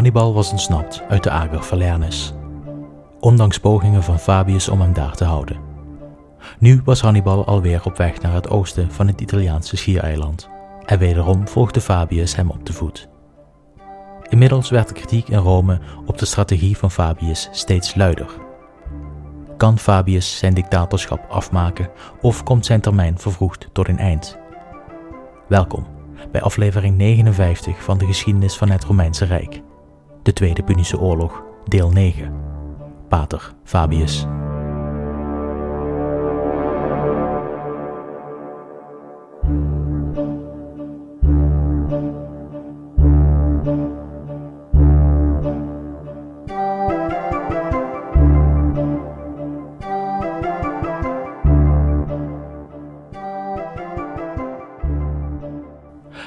Hannibal was ontsnapt uit de Ager Falernis, ondanks pogingen van Fabius om hem daar te houden. Nu was Hannibal alweer op weg naar het oosten van het Italiaanse schiereiland en wederom volgde Fabius hem op de voet. Inmiddels werd de kritiek in Rome op de strategie van Fabius steeds luider. Kan Fabius zijn dictatorschap afmaken of komt zijn termijn vervroegd tot een eind? Welkom bij aflevering 59 van de geschiedenis van het Romeinse Rijk, de Tweede Punische Oorlog, deel 9. Pater Fabius.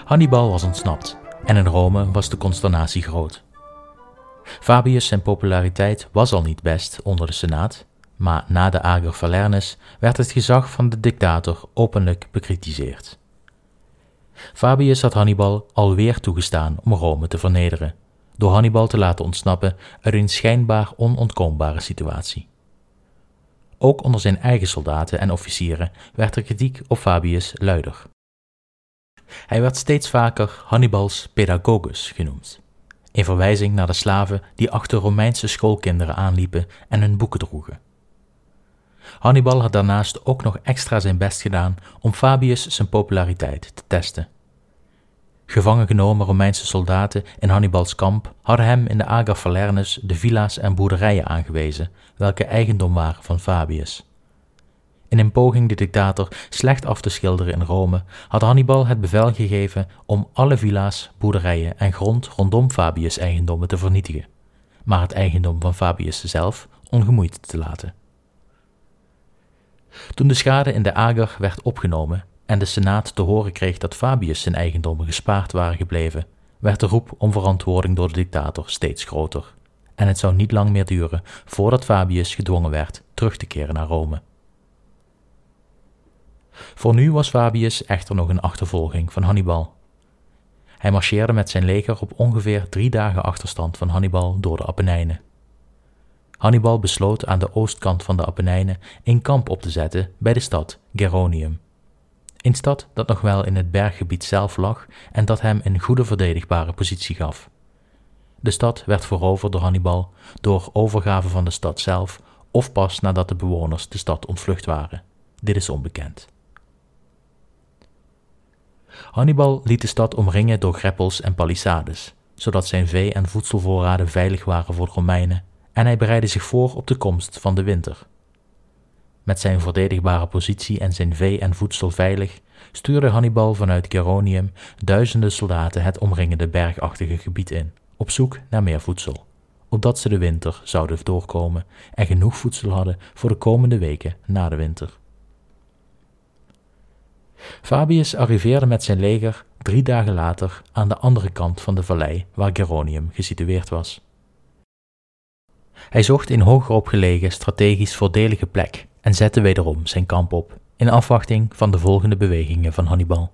Hannibal was ontsnapt en in Rome was de consternatie groot. Fabius zijn populariteit was al niet best onder de Senaat, maar na de Ager Falernes werd het gezag van de dictator openlijk bekritiseerd. Fabius had Hannibal alweer toegestaan om Rome te vernederen, door Hannibal te laten ontsnappen uit een schijnbaar onontkoombare situatie. Ook onder zijn eigen soldaten en officieren werd de kritiek op Fabius luider. Hij werd steeds vaker Hannibals pedagogus genoemd, in verwijzing naar de slaven die achter Romeinse schoolkinderen aanliepen en hun boeken droegen. Hannibal had daarnaast ook nog extra zijn best gedaan om Fabius zijn populariteit te testen. Gevangen genomen Romeinse soldaten in Hannibals kamp hadden hem in de Aga Falernus de villa's en boerderijen aangewezen, welke eigendom waren van Fabius. In een poging de dictator slecht af te schilderen in Rome, had Hannibal het bevel gegeven om alle villa's, boerderijen en grond rondom Fabius' eigendommen te vernietigen, maar het eigendom van Fabius zelf ongemoeid te laten. Toen de schade in de Ager werd opgenomen en de Senaat te horen kreeg dat Fabius zijn eigendommen gespaard waren gebleven, werd de roep om verantwoording door de dictator steeds groter. En het zou niet lang meer duren voordat Fabius gedwongen werd terug te keren naar Rome. Voor nu was Fabius echter nog een achtervolging van Hannibal. Hij marcheerde met zijn leger op ongeveer drie dagen achterstand van Hannibal door de Apennijnen. Hannibal besloot aan de oostkant van de Apennijnen een kamp op te zetten bij de stad Geronium. Een stad dat nog wel in het berggebied zelf lag en dat hem een goede verdedigbare positie gaf. De stad werd veroverd door Hannibal door overgave van de stad zelf of pas nadat de bewoners de stad ontvlucht waren. Dit is onbekend. Hannibal liet de stad omringen door greppels en palissades, zodat zijn vee- en voedselvoorraden veilig waren voor de Romeinen, en hij bereidde zich voor op de komst van de winter. Met zijn verdedigbare positie en zijn vee en voedsel veilig, stuurde Hannibal vanuit Geronium duizenden soldaten het omringende bergachtige gebied in, op zoek naar meer voedsel, opdat ze de winter zouden doorkomen en genoeg voedsel hadden voor de komende weken na de winter. Fabius arriveerde met zijn leger drie dagen later aan de andere kant van de vallei waar Geronium gesitueerd was. Hij zocht een hoger opgelegen, strategisch voordelige plek en zette wederom zijn kamp op, in afwachting van de volgende bewegingen van Hannibal.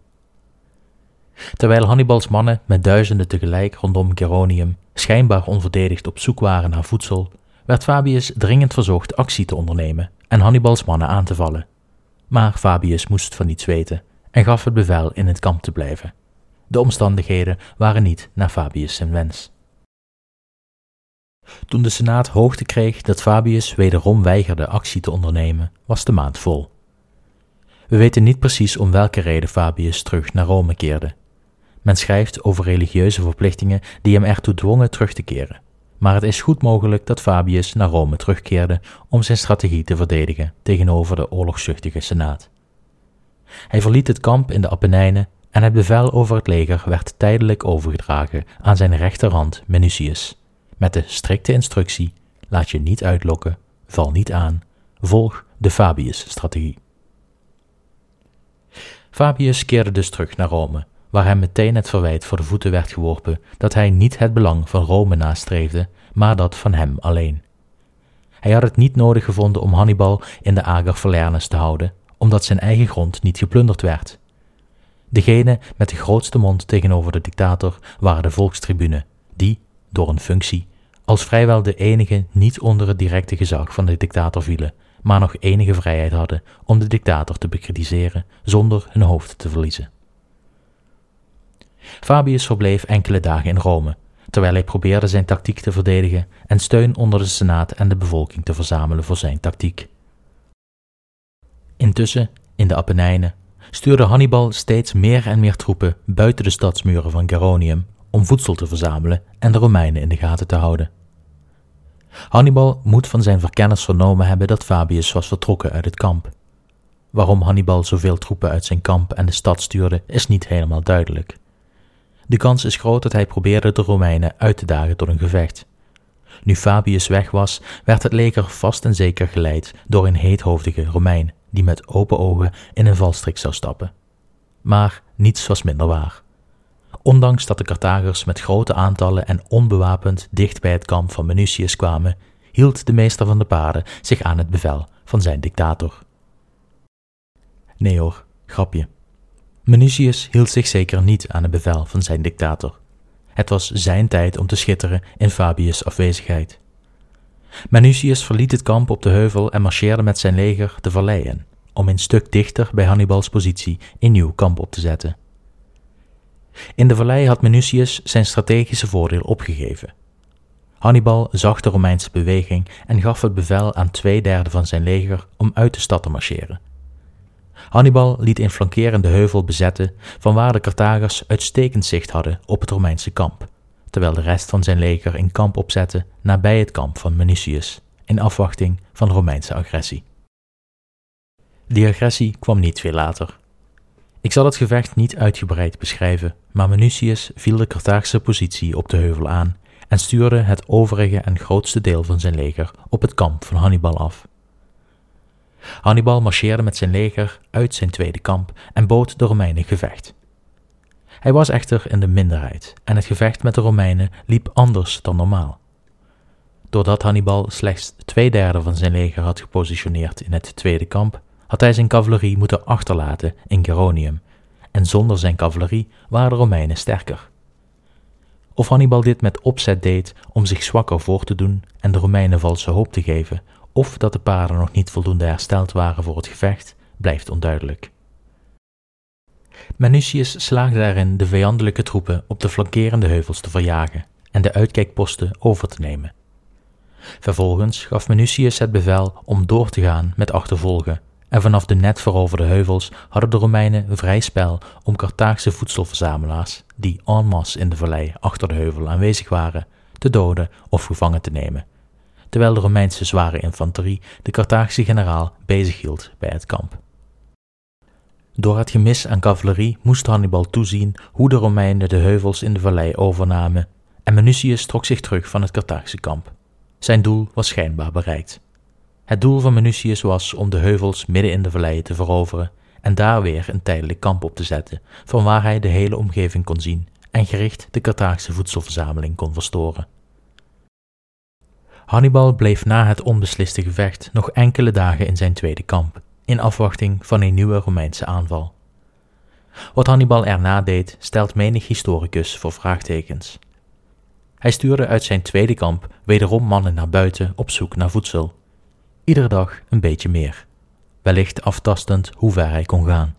Terwijl Hannibals mannen met duizenden tegelijk rondom Geronium schijnbaar onverdedigd op zoek waren naar voedsel, werd Fabius dringend verzocht actie te ondernemen en Hannibals mannen aan te vallen. Maar Fabius moest van niets weten en gaf het bevel in het kamp te blijven. De omstandigheden waren niet naar Fabius zijn wens. Toen de Senaat hoogte kreeg dat Fabius wederom weigerde actie te ondernemen, was de maand vol. We weten niet precies om welke reden Fabius terug naar Rome keerde. Men schrijft over religieuze verplichtingen die hem ertoe dwongen terug te keren, maar het is goed mogelijk dat Fabius naar Rome terugkeerde om zijn strategie te verdedigen tegenover de oorlogszuchtige Senaat. Hij verliet het kamp in de Apennijnen en het bevel over het leger werd tijdelijk overgedragen aan zijn rechterhand Minucius, met de strikte instructie: laat je niet uitlokken, val niet aan, volg de Fabius-strategie. Fabius keerde dus terug naar Rome, waar hem meteen het verwijt voor de voeten werd geworpen dat hij niet het belang van Rome nastreefde, maar dat van hem alleen. Hij had het niet nodig gevonden om Hannibal in de Ager Falernus te houden, omdat zijn eigen grond niet geplunderd werd. Degene met de grootste mond tegenover de dictator waren de volkstribune, die, door een functie, als vrijwel de enige niet onder het directe gezag van de dictator vielen, maar nog enige vrijheid hadden om de dictator te bekritiseren zonder hun hoofd te verliezen. Fabius verbleef enkele dagen in Rome, terwijl hij probeerde zijn tactiek te verdedigen en steun onder de Senaat en de bevolking te verzamelen voor zijn tactiek. Intussen, in de Apennijnen, stuurde Hannibal steeds meer en meer troepen buiten de stadsmuren van Geronium om voedsel te verzamelen en de Romeinen in de gaten te houden. Hannibal moet van zijn verkenners vernomen hebben dat Fabius was vertrokken uit het kamp. Waarom Hannibal zoveel troepen uit zijn kamp en de stad stuurde, is niet helemaal duidelijk. De kans is groot dat hij probeerde de Romeinen uit te dagen tot een gevecht. Nu Fabius weg was, werd het leger vast en zeker geleid door een heethoofdige Romein, die met open ogen in een valstrik zou stappen. Maar niets was minder waar. Ondanks dat de Carthagers met grote aantallen en onbewapend dicht bij het kamp van Minucius kwamen, hield de meester van de paarden zich aan het bevel van zijn dictator. Nee hoor, grapje. Minucius hield zich zeker niet aan het bevel van zijn dictator. Het was zijn tijd om te schitteren in Fabius' afwezigheid. Minucius verliet het kamp op de heuvel en marcheerde met zijn leger de vallei in, om een stuk dichter bij Hannibals positie een nieuw kamp op te zetten. In de vallei had Minucius zijn strategische voordeel opgegeven. Hannibal zag de Romeinse beweging en gaf het bevel aan twee derde van zijn leger om uit de stad te marcheren. Hannibal liet een flankerende heuvel bezetten, vanwaar de Carthagers uitstekend zicht hadden op het Romeinse kamp, terwijl de rest van zijn leger een kamp opzette nabij het kamp van Minucius, in afwachting van Romeinse agressie. Die agressie kwam niet veel later. Ik zal het gevecht niet uitgebreid beschrijven, maar Minucius viel de Carthaagse positie op de heuvel aan en stuurde het overige en grootste deel van zijn leger op het kamp van Hannibal af. Hannibal marcheerde met zijn leger uit zijn tweede kamp en bood de Romeinen gevecht. Hij was echter in de minderheid en het gevecht met de Romeinen liep anders dan normaal. Doordat Hannibal slechts twee derde van zijn leger had gepositioneerd in het tweede kamp, had hij zijn cavalerie moeten achterlaten in Geronium, en zonder zijn cavalerie waren de Romeinen sterker. Of Hannibal dit met opzet deed om zich zwakker voor te doen en de Romeinen valse hoop te geven, of dat de paarden nog niet voldoende hersteld waren voor het gevecht, blijft onduidelijk. Minucius slaagde erin de vijandelijke troepen op de flankerende heuvels te verjagen en de uitkijkposten over te nemen. Vervolgens gaf Minucius het bevel om door te gaan met achtervolgen en vanaf de net veroverde heuvels hadden de Romeinen vrij spel om Carthaagse voedselverzamelaars, die en masse in de vallei achter de heuvel aanwezig waren, te doden of gevangen te nemen, terwijl de Romeinse zware infanterie de Carthaagse generaal bezighield bij het kamp. Door het gemis aan cavalerie moest Hannibal toezien hoe de Romeinen de heuvels in de vallei overnamen en Minucius trok zich terug van het Carthaagse kamp. Zijn doel was schijnbaar bereikt. Het doel van Minucius was om de heuvels midden in de vallei te veroveren en daar weer een tijdelijk kamp op te zetten, van waar hij de hele omgeving kon zien en gericht de Carthaagse voedselverzameling kon verstoren. Hannibal bleef na het onbesliste gevecht nog enkele dagen in zijn tweede kamp, in afwachting van een nieuwe Romeinse aanval. Wat Hannibal erna deed, stelt menig historicus voor vraagtekens. Hij stuurde uit zijn tweede kamp wederom mannen naar buiten op zoek naar voedsel iedere dag een beetje meer, wellicht aftastend hoe ver hij kon gaan.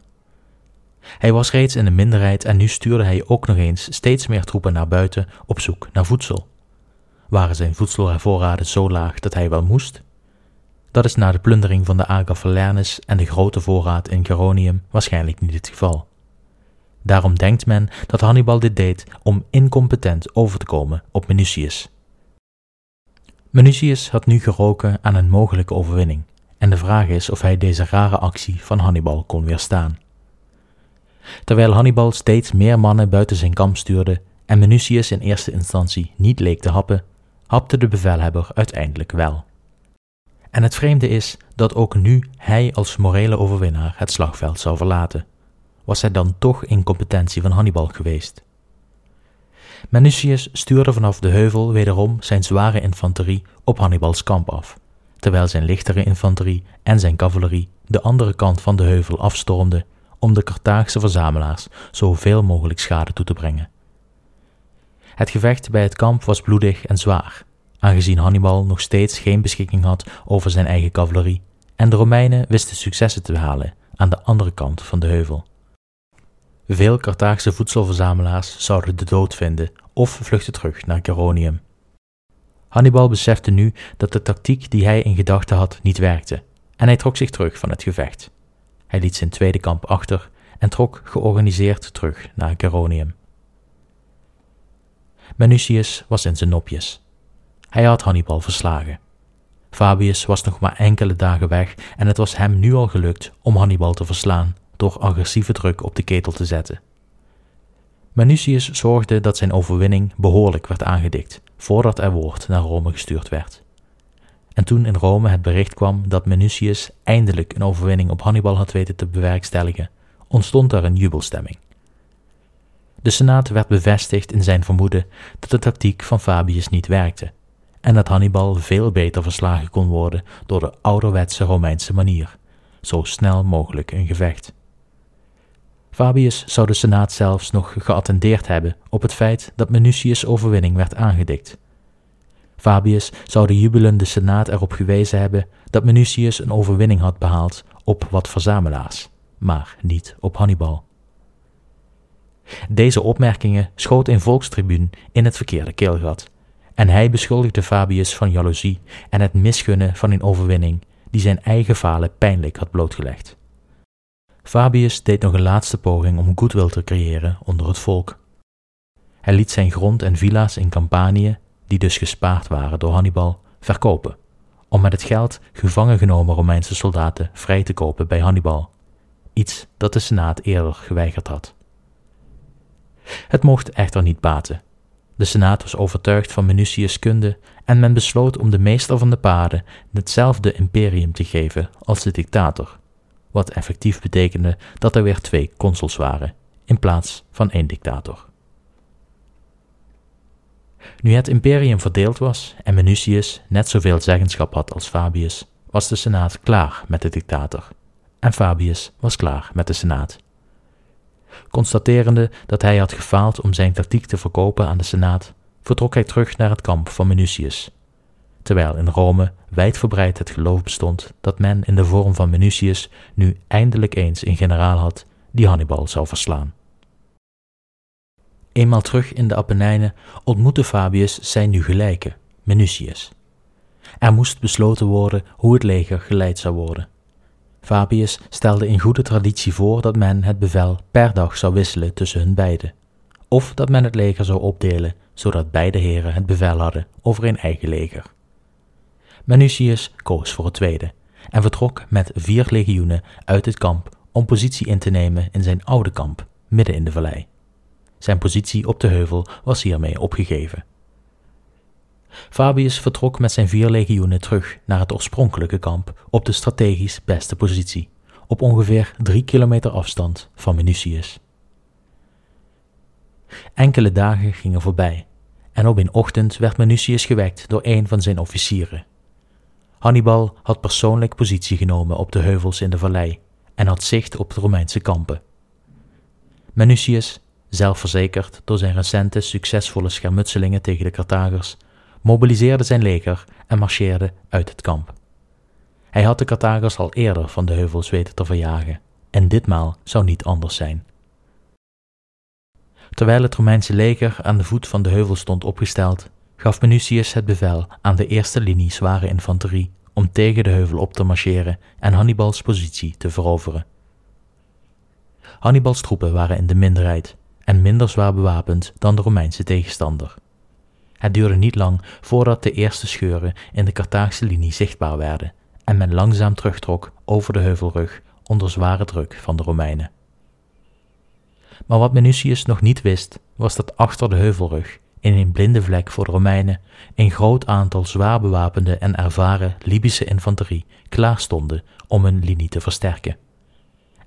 Hij was reeds in de minderheid en nu stuurde hij ook nog eens steeds meer troepen naar buiten op zoek naar voedsel. Waren zijn voedselvoorraden zo laag dat hij wel moest? Dat is na de plundering van de Aga Falernis en de grote voorraad in Geronium waarschijnlijk niet het geval. Daarom denkt men dat Hannibal dit deed om incompetent over te komen op Minucius, Minucius had nu geroken aan een mogelijke overwinning, en de vraag is of hij deze rare actie van Hannibal kon weerstaan. Terwijl Hannibal steeds meer mannen buiten zijn kamp stuurde en Minucius in eerste instantie niet leek te happen, hapte de bevelhebber uiteindelijk wel. En het vreemde is dat ook nu hij als morele overwinnaar het slagveld zou verlaten. Was hij dan toch incompetentie van Hannibal geweest? Minucius stuurde vanaf de heuvel wederom zijn zware infanterie op Hannibals kamp af, terwijl zijn lichtere infanterie en zijn cavalerie de andere kant van de heuvel afstormden om de Carthaagse verzamelaars zoveel mogelijk schade toe te brengen. Het gevecht bij het kamp was bloedig en zwaar, aangezien Hannibal nog steeds geen beschikking had over zijn eigen cavalerie en de Romeinen wisten successen te behalen aan de andere kant van de heuvel. Veel Carthaagse voedselverzamelaars zouden de dood vinden of vluchten terug naar Geronium. Hannibal besefte nu dat de tactiek die hij in gedachten had niet werkte en hij trok zich terug van het gevecht. Hij liet zijn tweede kamp achter en trok georganiseerd terug naar Geronium. Manutius was in zijn nopjes. Hij had Hannibal verslagen. Fabius was nog maar enkele dagen weg en het was hem nu al gelukt om Hannibal te verslaan door agressieve druk op de ketel te zetten. Manutius zorgde dat zijn overwinning behoorlijk werd aangedikt voordat er woord naar Rome gestuurd werd. En toen in Rome het bericht kwam dat Manutius eindelijk een overwinning op Hannibal had weten te bewerkstelligen, ontstond er een jubelstemming. De Senaat werd bevestigd in zijn vermoeden dat de tactiek van Fabius niet werkte en dat Hannibal veel beter verslagen kon worden door de ouderwetse Romeinse manier, zo snel mogelijk een gevecht. Fabius zou de Senaat zelfs nog geattendeerd hebben op het feit dat Manutius' overwinning werd aangedikt. Fabius zou de jubelende Senaat erop gewezen hebben dat Manutius een overwinning had behaald op wat verzamelaars, maar niet op Hannibal. Deze opmerkingen schoot een volkstribuun in het verkeerde keelgat, en hij beschuldigde Fabius van jaloezie en het misgunnen van een overwinning die zijn eigen falen pijnlijk had blootgelegd. Fabius deed nog een laatste poging om goodwill te creëren onder het volk. Hij liet zijn grond en villa's in Campanië, die dus gespaard waren door Hannibal, verkopen, om met het geld gevangen genomen Romeinse soldaten vrij te kopen bij Hannibal, iets dat de Senaat eerder geweigerd had. Het mocht echter niet baten. De Senaat was overtuigd van Minucius' kunde en men besloot om de meester van de paarden hetzelfde imperium te geven als de dictator, wat effectief betekende dat er weer twee consuls waren, in plaats van één dictator. Nu het imperium verdeeld was en Minucius net zoveel zeggenschap had als Fabius, was de Senaat klaar met de dictator. En Fabius was klaar met de Senaat. Constaterende dat hij had gefaald om zijn tactiek te verkopen aan de Senaat, vertrok hij terug naar het kamp van Minucius. Terwijl in Rome wijdverbreid het geloof bestond dat men in de vorm van Minucius nu eindelijk eens een generaal had die Hannibal zou verslaan. Eenmaal terug in de Apennijnen ontmoette Fabius zijn nu gelijke, Minucius. Er moest besloten worden hoe het leger geleid zou worden. Fabius stelde in goede traditie voor dat men het bevel per dag zou wisselen tussen hun beiden, of dat men het leger zou opdelen, zodat beide heren het bevel hadden over een eigen leger. Manutius koos voor het tweede en vertrok met vier legioenen uit het kamp om positie in te nemen in zijn oude kamp, midden in de vallei. Zijn positie op de heuvel was hiermee opgegeven. Fabius vertrok met zijn vier legioenen terug naar het oorspronkelijke kamp op de strategisch beste positie, op ongeveer drie kilometer afstand van Minucius. Enkele dagen gingen voorbij en op een ochtend werd Minucius gewekt door een van zijn officieren. Hannibal had persoonlijk positie genomen op de heuvels in de vallei en had zicht op de Romeinse kampen. Minucius, zelfverzekerd door zijn recente succesvolle schermutselingen tegen de Carthagers, mobiliseerde zijn leger en marcheerde uit het kamp. Hij had de Carthagers al eerder van de heuvels weten te verjagen, en ditmaal zou niet anders zijn. Terwijl het Romeinse leger aan de voet van de heuvel stond opgesteld, gaf Minucius het bevel aan de eerste linie zware infanterie om tegen de heuvel op te marcheren en Hannibals positie te veroveren. Hannibals troepen waren in de minderheid en minder zwaar bewapend dan de Romeinse tegenstander. Het duurde niet lang voordat de eerste scheuren in de Carthaagse linie zichtbaar werden en men langzaam terugtrok over de heuvelrug onder zware druk van de Romeinen. Maar wat Minucius nog niet wist, was dat achter de heuvelrug, in een blinde vlek voor de Romeinen, een groot aantal zwaar bewapende en ervaren Libische infanterie klaar stonden om hun linie te versterken.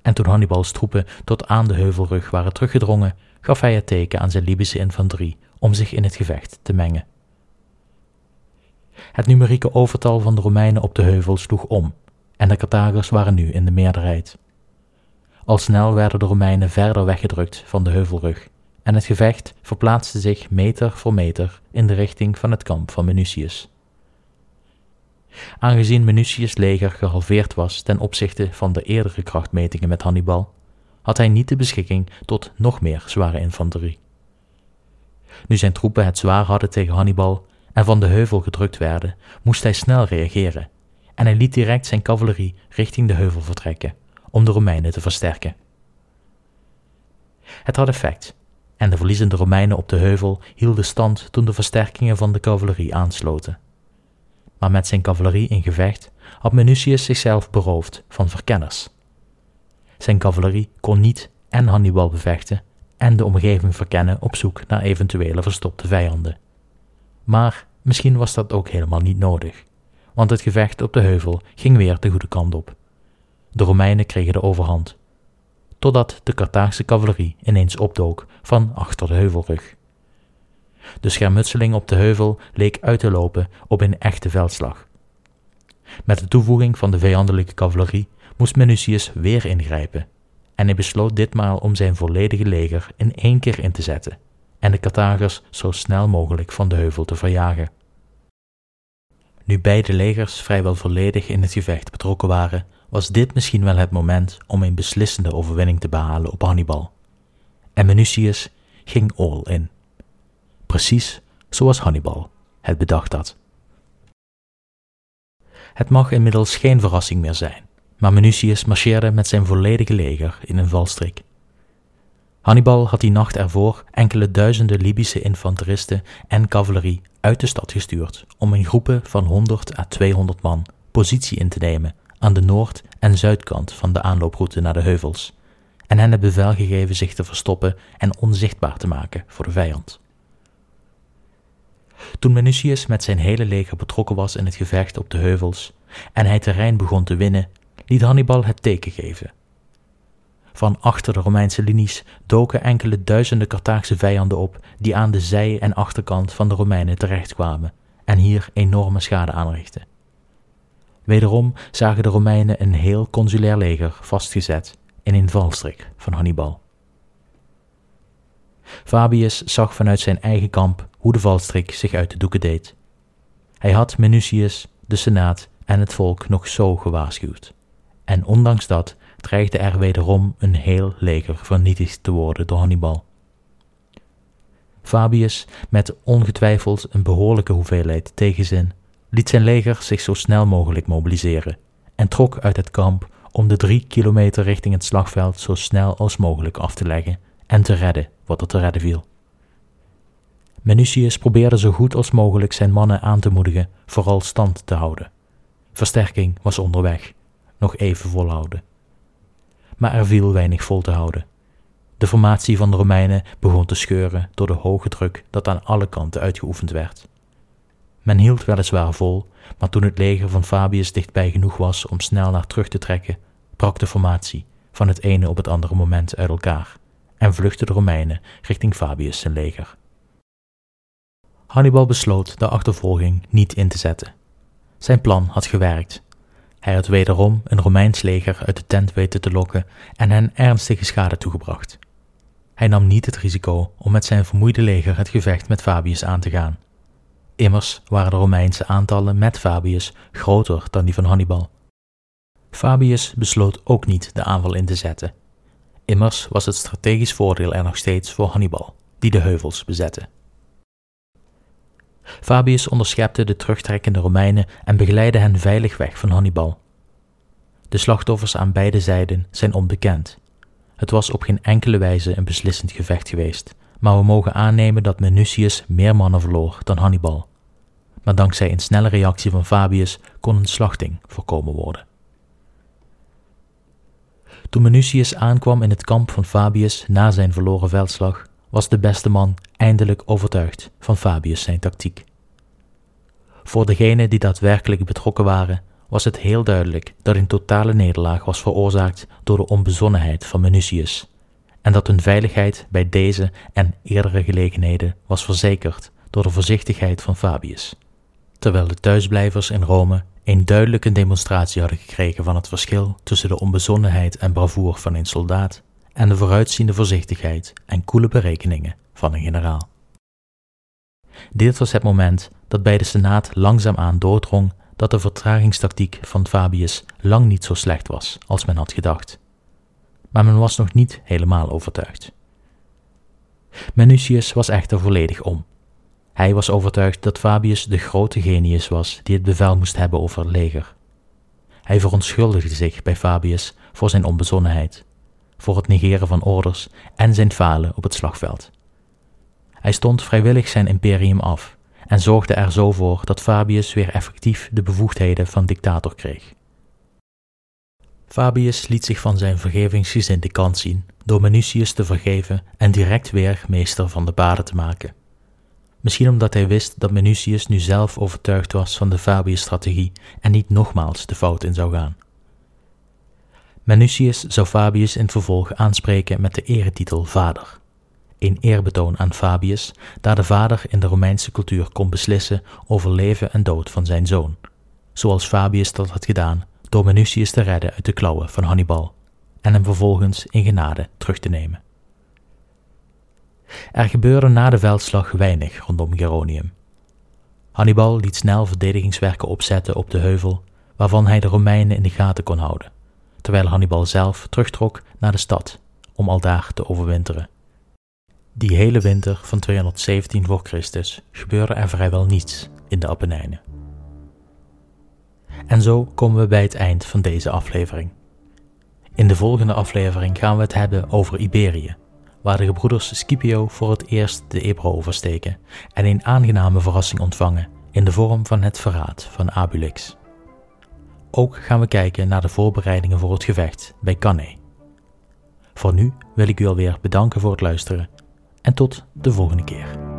En toen Hannibals troepen tot aan de heuvelrug waren teruggedrongen, gaf hij het teken aan zijn Libische infanterie om zich in het gevecht te mengen. Het numerieke overtal van de Romeinen op de heuvel sloeg om, en de Carthagers waren nu in de meerderheid. Al snel werden de Romeinen verder weggedrukt van de heuvelrug, en het gevecht verplaatste zich meter voor meter in de richting van het kamp van Minucius. Aangezien Minucius' leger gehalveerd was ten opzichte van de eerdere krachtmetingen met Hannibal, had hij niet de beschikking tot nog meer zware infanterie. Nu zijn troepen het zwaar hadden tegen Hannibal en van de heuvel gedrukt werden, moest hij snel reageren en hij liet direct zijn cavalerie richting de heuvel vertrekken om de Romeinen te versterken. Het had effect en de verliezende Romeinen op de heuvel hielden stand toen de versterkingen van de cavalerie aansloten. Maar met zijn cavalerie in gevecht had Minucius zichzelf beroofd van verkenners. Zijn cavalerie kon niet en Hannibal bevechten en de omgeving verkennen op zoek naar eventuele verstopte vijanden. Maar misschien was dat ook helemaal niet nodig, want het gevecht op de heuvel ging weer de goede kant op. De Romeinen kregen de overhand, totdat de Carthaagse cavalerie ineens opdook van achter de heuvelrug. De schermutseling op de heuvel leek uit te lopen op een echte veldslag. Met de toevoeging van de vijandelijke cavalerie moest Minucius weer ingrijpen, en hij besloot ditmaal om zijn volledige leger in één keer in te zetten en de Carthagers zo snel mogelijk van de heuvel te verjagen. Nu beide legers vrijwel volledig in het gevecht betrokken waren, was dit misschien wel het moment om een beslissende overwinning te behalen op Hannibal. En Minucius ging all in. Precies zoals Hannibal het bedacht had. Het mag inmiddels geen verrassing meer zijn, maar Minucius marcheerde met zijn volledige leger in een valstrik. Hannibal had die nacht ervoor enkele duizenden Libische infanteristen en cavalerie uit de stad gestuurd om in groepen van 100 à 200 man positie in te nemen aan de noord- en zuidkant van de aanlooproute naar de heuvels, en hen het bevel gegeven zich te verstoppen en onzichtbaar te maken voor de vijand. Toen Minucius met zijn hele leger betrokken was in het gevecht op de heuvels en hij terrein begon te winnen, liet Hannibal het teken geven. Van achter de Romeinse linies doken enkele duizenden Carthaagse vijanden op die aan de zij- en achterkant van de Romeinen terechtkwamen en hier enorme schade aanrichtten. Wederom zagen de Romeinen een heel consulair leger vastgezet in een valstrik van Hannibal. Fabius zag vanuit zijn eigen kamp hoe de valstrik zich uit de doeken deed. Hij had Minucius, de Senaat en het volk nog zo gewaarschuwd. En ondanks dat dreigde er wederom een heel leger vernietigd te worden door Hannibal. Fabius, met ongetwijfeld een behoorlijke hoeveelheid tegenzin, liet zijn leger zich zo snel mogelijk mobiliseren en trok uit het kamp om de drie kilometer richting het slagveld zo snel als mogelijk af te leggen en te redden wat er te redden viel. Minucius probeerde zo goed als mogelijk zijn mannen aan te moedigen vooral stand te houden. Versterking was onderweg, nog even volhouden. Maar er viel weinig vol te houden. De formatie van de Romeinen begon te scheuren door de hoge druk dat aan alle kanten uitgeoefend werd. Men hield weliswaar vol, maar toen het leger van Fabius dichtbij genoeg was om snel naar terug te trekken, brak de formatie van het ene op het andere moment uit elkaar en vluchtten de Romeinen richting Fabius zijn leger. Hannibal besloot de achtervolging niet in te zetten. Zijn plan had gewerkt. Hij had wederom een Romeins leger uit de tent weten te lokken en hen ernstige schade toegebracht. Hij nam niet het risico om met zijn vermoeide leger het gevecht met Fabius aan te gaan. Immers waren de Romeinse aantallen met Fabius groter dan die van Hannibal. Fabius besloot ook niet de aanval in te zetten. Immers was het strategisch voordeel er nog steeds voor Hannibal, die de heuvels bezette. Fabius onderschepte de terugtrekkende Romeinen en begeleidde hen veilig weg van Hannibal. De slachtoffers aan beide zijden zijn onbekend. Het was op geen enkele wijze een beslissend gevecht geweest, maar we mogen aannemen dat Minucius meer mannen verloor dan Hannibal. Maar dankzij een snelle reactie van Fabius kon een slachting voorkomen worden. Toen Minucius aankwam in het kamp van Fabius na zijn verloren veldslag, was de beste man eindelijk overtuigd van Fabius zijn tactiek. Voor degenen die daadwerkelijk betrokken waren, was het heel duidelijk dat een totale nederlaag was veroorzaakt door de onbezonnenheid van Minucius, en dat hun veiligheid bij deze en eerdere gelegenheden was verzekerd door de voorzichtigheid van Fabius. Terwijl de thuisblijvers in Rome een duidelijke demonstratie hadden gekregen van het verschil tussen de onbezonnenheid en bravoer van een soldaat en de vooruitziende voorzichtigheid en koele berekeningen van een generaal. Dit was het moment dat bij de Senaat langzaamaan doordrong dat de vertragingstactiek van Fabius lang niet zo slecht was als men had gedacht. Maar men was nog niet helemaal overtuigd. Menutius was echter volledig om. Hij was overtuigd dat Fabius de grote genius was die het bevel moest hebben over het leger. Hij verontschuldigde zich bij Fabius voor zijn onbezonnenheid, voor het negeren van orders en zijn falen op het slagveld. Hij stond vrijwillig zijn imperium af en zorgde er zo voor dat Fabius weer effectief de bevoegdheden van dictator kreeg. Fabius liet zich van zijn vergevingsgezinde kant zien door Minucius te vergeven en direct weer meester van de baden te maken. Misschien omdat hij wist dat Minucius nu zelf overtuigd was van de Fabius-strategie en niet nogmaals de fout in zou gaan. Minucius zou Fabius in het vervolg aanspreken met de eretitel vader. Een eerbetoon aan Fabius, daar de vader in de Romeinse cultuur kon beslissen over leven en dood van zijn zoon, zoals Fabius dat had gedaan door Minucius te redden uit de klauwen van Hannibal en hem vervolgens in genade terug te nemen. Er gebeurde na de veldslag weinig rondom Geronium. Hannibal liet snel verdedigingswerken opzetten op de heuvel, waarvan hij de Romeinen in de gaten kon houden, terwijl Hannibal zelf terugtrok naar de stad om aldaar te overwinteren. Die hele winter van 217 voor Christus gebeurde er vrijwel niets in de Apennijnen. En zo komen we bij het eind van deze aflevering. In de volgende aflevering gaan we het hebben over Iberië, waar de gebroeders Scipio voor het eerst de Ebro oversteken en een aangename verrassing ontvangen in de vorm van het verraad van Abulix. Ook gaan we kijken naar de voorbereidingen voor het gevecht bij Cannae. Voor nu wil ik u alweer bedanken voor het luisteren en tot de volgende keer.